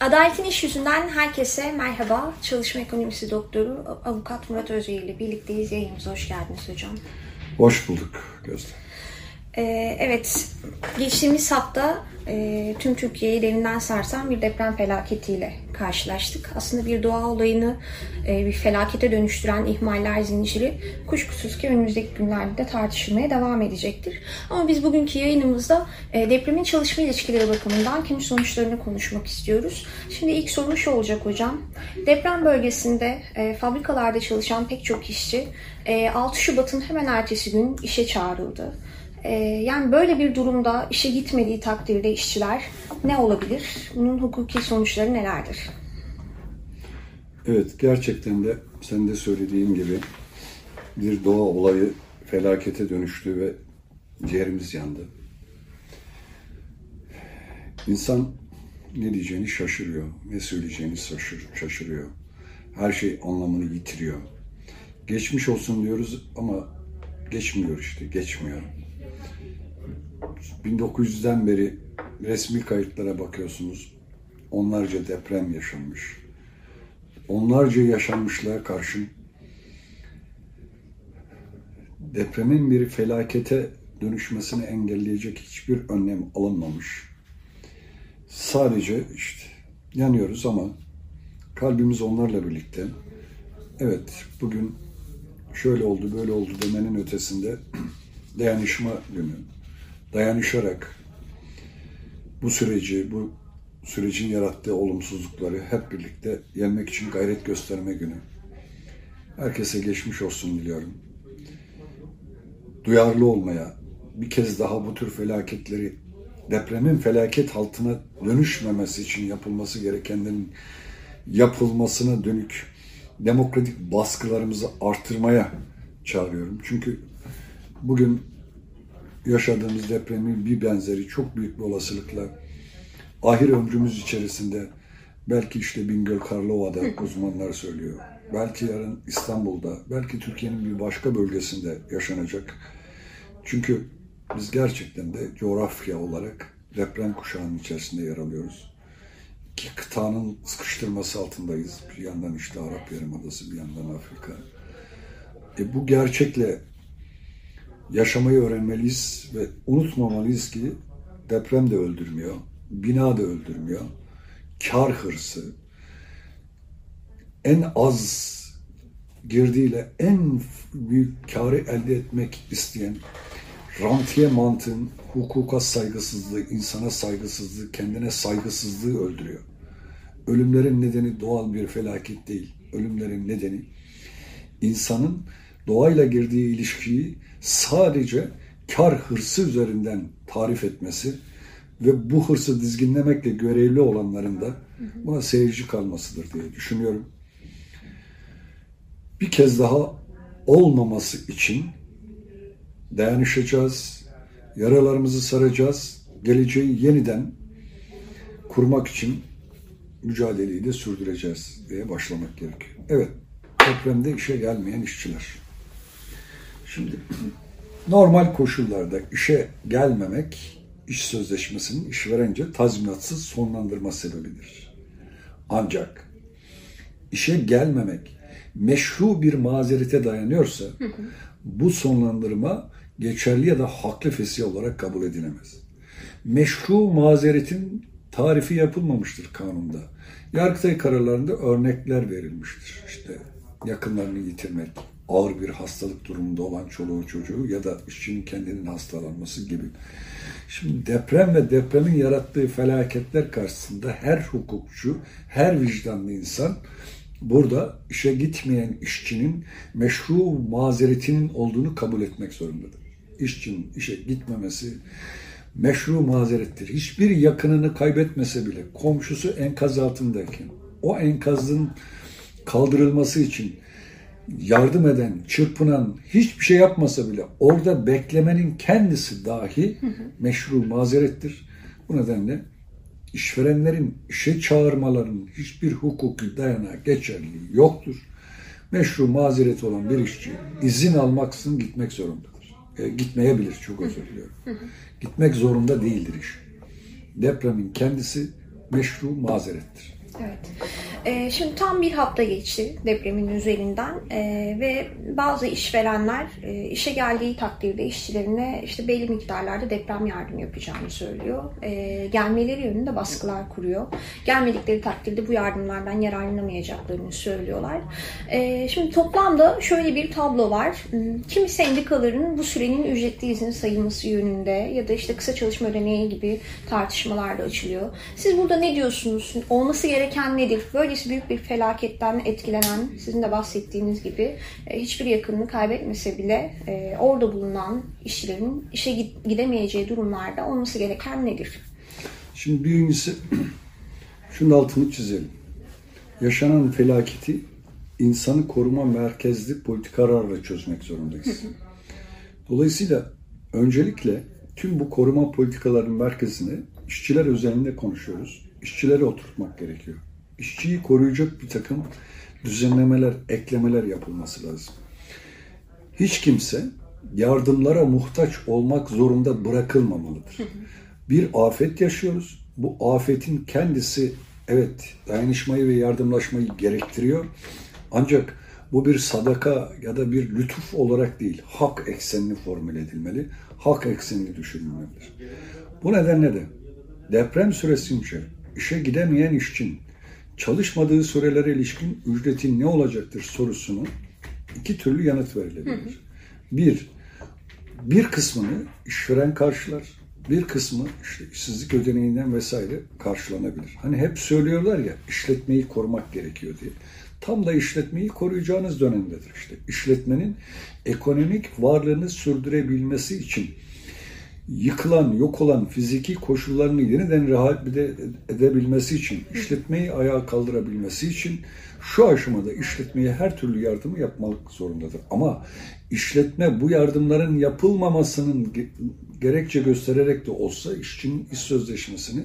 Adaletin İş Yüzünden herkese merhaba. Çalışma Ekonomisi Doktoru Avukat Murat Özbey ile birlikteyiz. Yayınımıza hoş geldiniz hocam. Hoş bulduk Gözde. Ee, evet, geçtiğimiz hafta e, tüm Türkiye'yi derinden sarsan bir deprem felaketiyle karşılaştık. Aslında bir doğa olayını e, bir felakete dönüştüren ihmaller zinciri kuşkusuz ki önümüzdeki günlerde de tartışılmaya devam edecektir. Ama biz bugünkü yayınımızda e, depremin çalışma ilişkileri bakımından kendi sonuçlarını konuşmak istiyoruz. Şimdi ilk soru şu olacak hocam. Deprem bölgesinde fabrikalarda çalışan pek çok işçi e, 6 Şubat'ın hemen ertesi gün işe çağrıldı. Ee, yani böyle bir durumda işe gitmediği takdirde işçiler ne olabilir? Bunun hukuki sonuçları nelerdir? Evet, gerçekten de sen de söylediğin gibi bir doğa olayı felakete dönüştü ve ciğerimiz yandı. İnsan ne diyeceğini şaşırıyor, ne söyleyeceğini şaşır, şaşırıyor. Her şey anlamını yitiriyor. Geçmiş olsun diyoruz ama geçmiyor işte, geçmiyor. 1900'den beri resmi kayıtlara bakıyorsunuz. Onlarca deprem yaşanmış. Onlarca yaşanmışlığa karşın depremin bir felakete dönüşmesini engelleyecek hiçbir önlem alınmamış. Sadece işte yanıyoruz ama kalbimiz onlarla birlikte. Evet bugün şöyle oldu böyle oldu demenin ötesinde dayanışma günü dayanışarak bu süreci, bu sürecin yarattığı olumsuzlukları hep birlikte yenmek için gayret gösterme günü. Herkese geçmiş olsun diliyorum. Duyarlı olmaya, bir kez daha bu tür felaketleri depremin felaket altına dönüşmemesi için yapılması gerekenlerin yapılmasına dönük demokratik baskılarımızı artırmaya çağırıyorum. Çünkü bugün yaşadığımız depremin bir benzeri çok büyük bir olasılıkla ahir ömrümüz içerisinde belki işte Bingöl Karlova'da uzmanlar söylüyor. Belki yarın İstanbul'da, belki Türkiye'nin bir başka bölgesinde yaşanacak. Çünkü biz gerçekten de coğrafya olarak deprem kuşağının içerisinde yer alıyoruz. İki kıtanın sıkıştırması altındayız. Bir yandan işte Arap Yarımadası, bir yandan Afrika. E bu gerçekle yaşamayı öğrenmeliyiz ve unutmamalıyız ki deprem de öldürmüyor, bina da öldürmüyor. Kar hırsı, en az girdiğiyle en büyük karı elde etmek isteyen rantiye mantığın hukuka saygısızlığı, insana saygısızlığı, kendine saygısızlığı öldürüyor. Ölümlerin nedeni doğal bir felaket değil. Ölümlerin nedeni insanın doğayla girdiği ilişkiyi sadece kar hırsı üzerinden tarif etmesi ve bu hırsı dizginlemekle görevli olanların da buna seyirci kalmasıdır diye düşünüyorum. Bir kez daha olmaması için dayanışacağız, yaralarımızı saracağız, geleceği yeniden kurmak için mücadeleyi de sürdüreceğiz diye başlamak gerekiyor. Evet, depremde işe gelmeyen işçiler. Şimdi normal koşullarda işe gelmemek iş sözleşmesinin işverence tazminatsız sonlandırma sebebidir. Ancak işe gelmemek meşru bir mazerete dayanıyorsa bu sonlandırma geçerli ya da haklı fesih olarak kabul edilemez. Meşru mazeretin tarifi yapılmamıştır kanunda. Yargıtay kararlarında örnekler verilmiştir. İşte yakınlarını yitirmek, ağır bir hastalık durumunda olan çoluğu çocuğu ya da işçinin kendinin hastalanması gibi. Şimdi deprem ve depremin yarattığı felaketler karşısında her hukukçu, her vicdanlı insan burada işe gitmeyen işçinin meşru mazeretinin olduğunu kabul etmek zorundadır. İşçinin işe gitmemesi meşru mazerettir. Hiçbir yakınını kaybetmese bile komşusu enkaz altındayken o enkazın kaldırılması için yardım eden, çırpınan, hiçbir şey yapmasa bile orada beklemenin kendisi dahi meşru mazerettir. Bu nedenle işverenlerin işe çağırmalarının hiçbir hukuki dayanağı geçerliliği yoktur. Meşru mazeret olan bir işçi izin almaksızın gitmek zorundadır. E, gitmeyebilir, çok özür diliyorum. Gitmek zorunda değildir iş. Depremin kendisi meşru mazerettir. Evet. Ee, şimdi tam bir hafta geçti depremin üzerinden ee, ve bazı işverenler e, işe geldiği takdirde işçilerine işte belli miktarlarda deprem yardım yapacağını söylüyor. Ee, gelmeleri yönünde baskılar kuruyor. Gelmedikleri takdirde bu yardımlardan yararlanamayacaklarını söylüyorlar. Ee, şimdi toplamda şöyle bir tablo var. Hmm, kimi sendikaların bu sürenin ücretli izin sayılması yönünde ya da işte kısa çalışma ödeneği gibi tartışmalar da açılıyor. Siz burada ne diyorsunuz? Olması gereken nedir? Böylesi büyük bir felaketten etkilenen, sizin de bahsettiğiniz gibi e, hiçbir yakınını kaybetmese bile e, orada bulunan işçilerin işe gidemeyeceği durumlarda olması gereken nedir? Şimdi birincisi şunun altını çizelim. Yaşanan felaketi insanı koruma merkezli politikalarla çözmek zorundayız. Dolayısıyla öncelikle tüm bu koruma politikalarının merkezine işçiler özelinde konuşuyoruz. İşçileri oturtmak gerekiyor. İşçiyi koruyacak bir takım düzenlemeler, eklemeler yapılması lazım. Hiç kimse yardımlara muhtaç olmak zorunda bırakılmamalıdır. Bir afet yaşıyoruz. Bu afetin kendisi evet dayanışmayı ve yardımlaşmayı gerektiriyor. Ancak bu bir sadaka ya da bir lütuf olarak değil, hak eksenli formüle edilmeli, hak eksenli düşünülmelidir. Bu nedenle de deprem süresince işe gidemeyen işçinin çalışmadığı sürelere ilişkin ücretin ne olacaktır sorusunu iki türlü yanıt verilebilir. Bir, bir kısmını işveren karşılar, bir kısmı işte işsizlik ödeneğinden vesaire karşılanabilir. Hani hep söylüyorlar ya işletmeyi korumak gerekiyor diye. Tam da işletmeyi koruyacağınız dönemdedir işte. İşletmenin ekonomik varlığını sürdürebilmesi için yıkılan, yok olan fiziki koşullarını yeniden rehabilite edebilmesi için, işletmeyi ayağa kaldırabilmesi için şu aşamada işletmeye her türlü yardımı yapmak zorundadır. Ama işletme bu yardımların yapılmamasının gerekçe göstererek de olsa işçinin iş sözleşmesini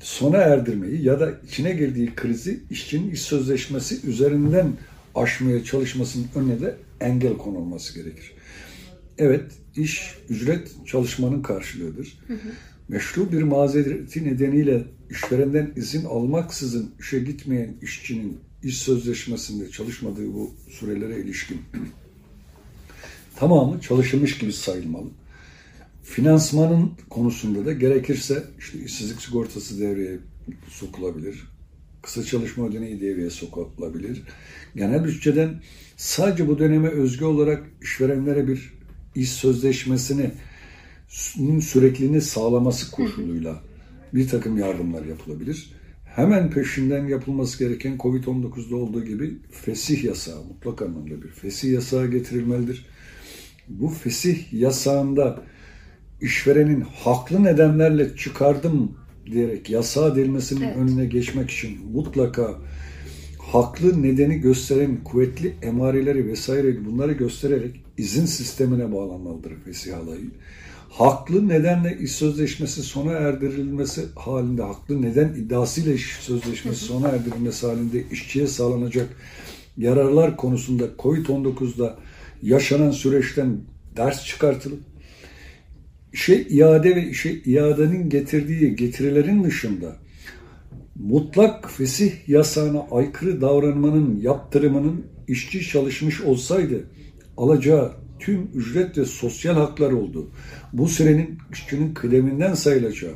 sona erdirmeyi ya da içine girdiği krizi işçinin iş sözleşmesi üzerinden aşmaya çalışmasının önüne de engel konulması gerekir. Evet, iş, ücret çalışmanın karşılığıdır. Hı hı. Meşru bir mazereti nedeniyle işverenden izin almaksızın işe gitmeyen işçinin iş sözleşmesinde çalışmadığı bu sürelere ilişkin tamamı çalışılmış gibi sayılmalı. Finansmanın konusunda da gerekirse işte işsizlik sigortası devreye sokulabilir. Kısa çalışma ödeneği devreye sokulabilir. Genel bütçeden sadece bu döneme özgü olarak işverenlere bir iş sözleşmesini sürekliliğini sağlaması koşuluyla bir takım yardımlar yapılabilir. Hemen peşinden yapılması gereken Covid-19'da olduğu gibi fesih yasağı, mutlak anlamda bir fesih yasağı getirilmelidir. Bu fesih yasağında işverenin haklı nedenlerle çıkardım diyerek yasağı delmesinin evet. önüne geçmek için mutlaka haklı nedeni gösteren kuvvetli emareleri vesaire bunları göstererek izin sistemine bağlanmalıdır fesih alayı. Haklı nedenle iş sözleşmesi sona erdirilmesi halinde, haklı neden iddiasıyla iş sözleşmesi sona erdirilmesi halinde işçiye sağlanacak yararlar konusunda COVID-19'da yaşanan süreçten ders çıkartılıp işe iade ve işe iadenin getirdiği getirilerin dışında mutlak fesih yasağına aykırı davranmanın yaptırımının işçi çalışmış olsaydı alacağı tüm ücret ve sosyal haklar oldu. Bu sürenin işçinin kıdeminden sayılacağı,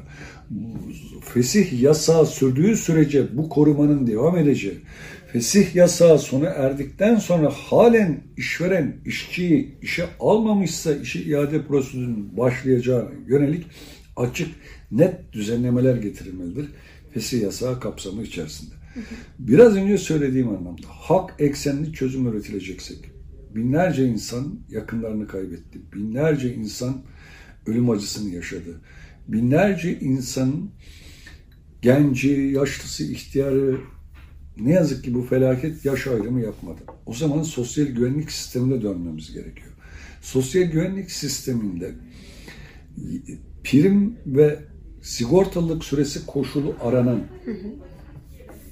fesih yasağı sürdüğü sürece bu korumanın devam edeceği, fesih yasağı sona erdikten sonra halen işveren işçiyi işe almamışsa işe iade prosedürünün başlayacağı yönelik açık net düzenlemeler getirilmelidir. Fesih yasağı kapsamı içerisinde. Biraz önce söylediğim anlamda hak eksenli çözüm üretilecekse binlerce insan yakınlarını kaybetti. Binlerce insan ölüm acısını yaşadı. Binlerce insan genci, yaşlısı, ihtiyarı ne yazık ki bu felaket yaş ayrımı yapmadı. O zaman sosyal güvenlik sistemine dönmemiz gerekiyor. Sosyal güvenlik sisteminde prim ve sigortalılık süresi koşulu aranan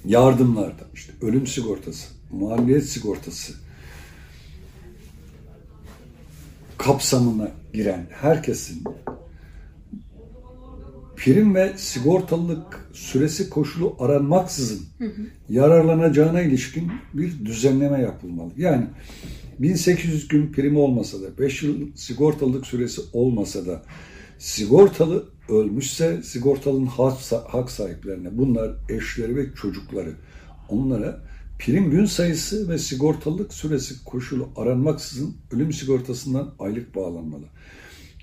yardımlarda işte ölüm sigortası, maliyet sigortası, kapsamına giren herkesin prim ve sigortalılık süresi koşulu aranmaksızın yararlanacağına ilişkin bir düzenleme yapılmalı. Yani 1800 gün primi olmasa da 5 yıl sigortalılık süresi olmasa da sigortalı ölmüşse sigortalının hak sahiplerine bunlar eşleri ve çocukları onlara prim gün sayısı ve sigortalılık süresi koşulu aranmaksızın ölüm sigortasından aylık bağlanmalı.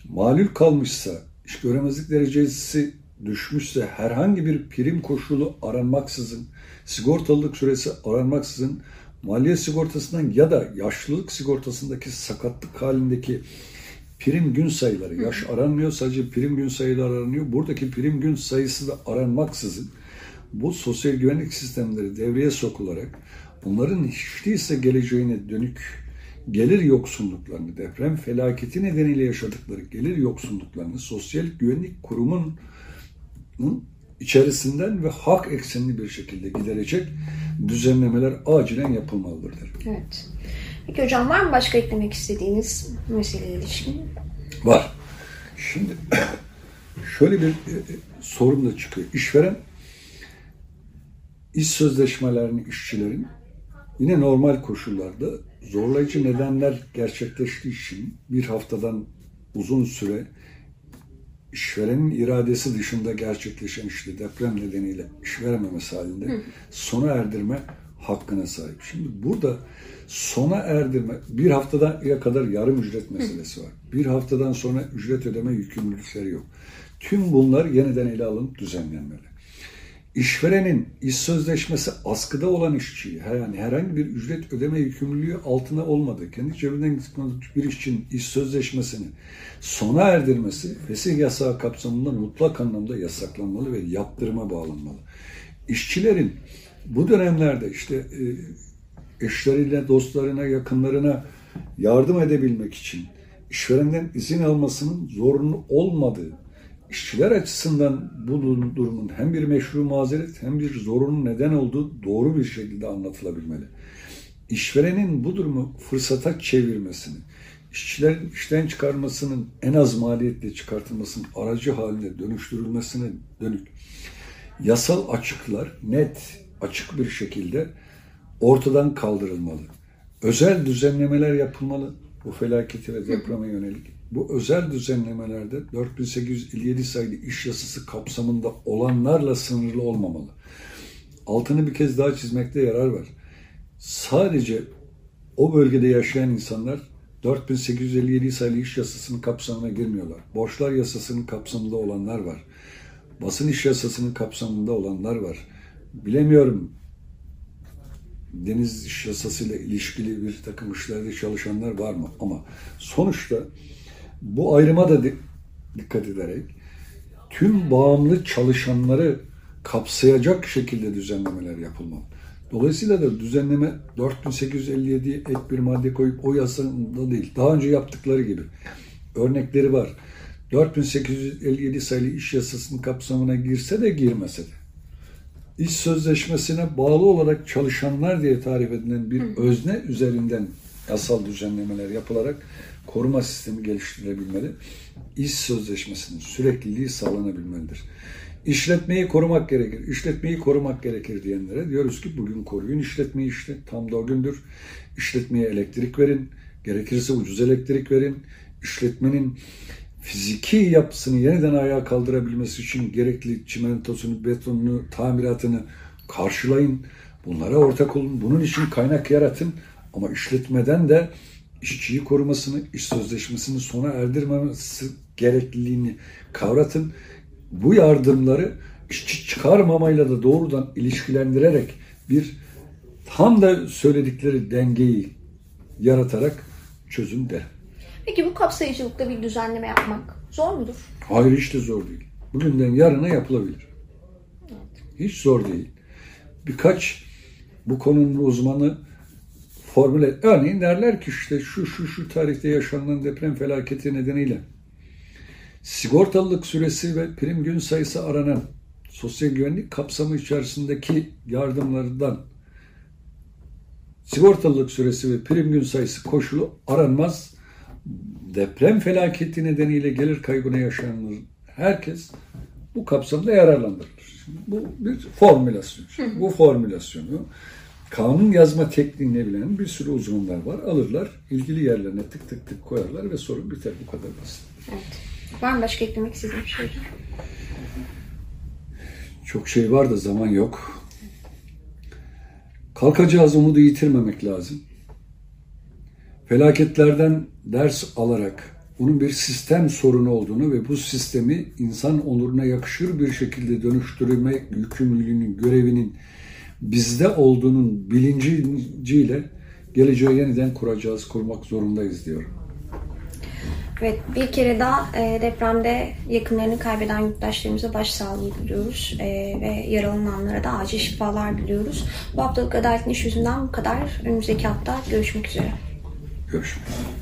Malul kalmışsa, iş göremezlik derecesi düşmüşse herhangi bir prim koşulu aranmaksızın, sigortalılık süresi aranmaksızın maliye sigortasından ya da yaşlılık sigortasındaki sakatlık halindeki prim gün sayıları, yaş aranmıyor sadece prim gün sayıları aranıyor. Buradaki prim gün sayısı da aranmaksızın bu sosyal güvenlik sistemleri devreye sokularak bunların hiç değilse geleceğine dönük gelir yoksunluklarını, deprem felaketi nedeniyle yaşadıkları gelir yoksunluklarını sosyal güvenlik kurumunun içerisinden ve hak eksenli bir şekilde giderecek düzenlemeler acilen yapılmalıdır. Evet. Peki hocam var mı başka eklemek istediğiniz meseleye ilişkin? Var. Şimdi şöyle bir e, e, sorun da çıkıyor. İşveren iş sözleşmelerini işçilerin yine normal koşullarda zorlayıcı nedenler gerçekleştiği için bir haftadan uzun süre işverenin iradesi dışında gerçekleşen işte deprem nedeniyle iş verememesi halinde sona erdirme hakkına sahip. Şimdi burada sona erdirme bir haftadan ya kadar yarım ücret meselesi var. Bir haftadan sonra ücret ödeme yükümlülükleri yok. Tüm bunlar yeniden ele alınıp düzenlenmeli. İşverenin iş sözleşmesi askıda olan işçiyi yani herhangi bir ücret ödeme yükümlülüğü altına olmadı. Kendi cebinden bir işçinin iş sözleşmesini sona erdirmesi fesih yasağı kapsamında mutlak anlamda yasaklanmalı ve yaptırıma bağlanmalı. İşçilerin bu dönemlerde işte e, eşleriyle, dostlarına, yakınlarına yardım edebilmek için işverenden izin almasının zorunlu olmadığı işçiler açısından bu durumun hem bir meşru mazeret hem bir zorunun neden olduğu doğru bir şekilde anlatılabilmeli. İşverenin bu durumu fırsata çevirmesini, işçiler işten çıkarmasının en az maliyetle çıkartılmasının aracı haline dönüştürülmesine dönük yasal açıklar net, açık bir şekilde ortadan kaldırılmalı. Özel düzenlemeler yapılmalı bu felaketi ve depreme yönelik bu özel düzenlemelerde 4857 sayılı iş yasası kapsamında olanlarla sınırlı olmamalı. Altını bir kez daha çizmekte yarar var. Sadece o bölgede yaşayan insanlar 4857 sayılı iş yasasının kapsamına girmiyorlar. Borçlar yasasının kapsamında olanlar var. Basın iş yasasının kapsamında olanlar var. Bilemiyorum deniz yasasıyla ilişkili bir takım işlerde çalışanlar var mı? Ama sonuçta bu ayrıma da dikkat ederek tüm bağımlı çalışanları kapsayacak şekilde düzenlemeler yapılmalı. Dolayısıyla da düzenleme 4857 ek bir madde koyup o yasada değil. Daha önce yaptıkları gibi. Örnekleri var. 4857 sayılı iş yasasının kapsamına girse de girmese de iş sözleşmesine bağlı olarak çalışanlar diye tarif edilen bir özne üzerinden yasal düzenlemeler yapılarak koruma sistemi geliştirilebilmeli. İş sözleşmesinin sürekliliği sağlanabilmelidir. İşletmeyi korumak gerekir. İşletmeyi korumak gerekir diyenlere diyoruz ki bugün koruyun işletmeyi işte. Tam da o gündür. İşletmeye elektrik verin. Gerekirse ucuz elektrik verin. İşletmenin fiziki yapısını yeniden ayağa kaldırabilmesi için gerekli çimentosunu, betonunu, tamiratını karşılayın. Bunlara ortak olun. Bunun için kaynak yaratın. Ama işletmeden de işçiyi korumasını, iş sözleşmesini sona erdirmemesi gerekliliğini kavratın. Bu yardımları işçi çıkarmamayla da doğrudan ilişkilendirerek bir tam da söyledikleri dengeyi yaratarak çözüm der. Peki bu kapsayıcılıkta bir düzenleme yapmak zor mudur? Hayır hiç de zor değil. Bugünden yarına yapılabilir. Evet. Hiç zor değil. Birkaç bu konunun uzmanı formüle. Örneğin derler ki işte şu şu şu tarihte yaşanan deprem felaketi nedeniyle sigortalılık süresi ve prim gün sayısı aranan sosyal güvenlik kapsamı içerisindeki yardımlardan sigortalılık süresi ve prim gün sayısı koşulu aranmaz. Deprem felaketi nedeniyle gelir kaybına yaşayan herkes bu kapsamda yararlandırılır. Şimdi bu bir formülasyon. Şimdi bu formülasyonu kanun yazma tekniğini bilen bir sürü uzmanlar var. Alırlar, ilgili yerlerine tık tık tık koyarlar ve sorun biter. Bu kadar basit. Evet. Var mı başka eklemek istediğim bir şey? Çok şey var da zaman yok. Kalkacağız umudu yitirmemek lazım. Felaketlerden ders alarak bunun bir sistem sorunu olduğunu ve bu sistemi insan onuruna yakışır bir şekilde dönüştürmek yükümlülüğünün, görevinin bizde olduğunun bilinciyle geleceği yeniden kuracağız, kurmak zorundayız diyorum. Evet, bir kere daha e, depremde yakınlarını kaybeden yurttaşlarımıza başsağlığı diliyoruz e, ve yaralananlara da acil şifalar diliyoruz. Bu haftalık Adaletin İş Yüzünden bu kadar. Önümüzdeki hafta görüşmek üzere. Görüşmek üzere.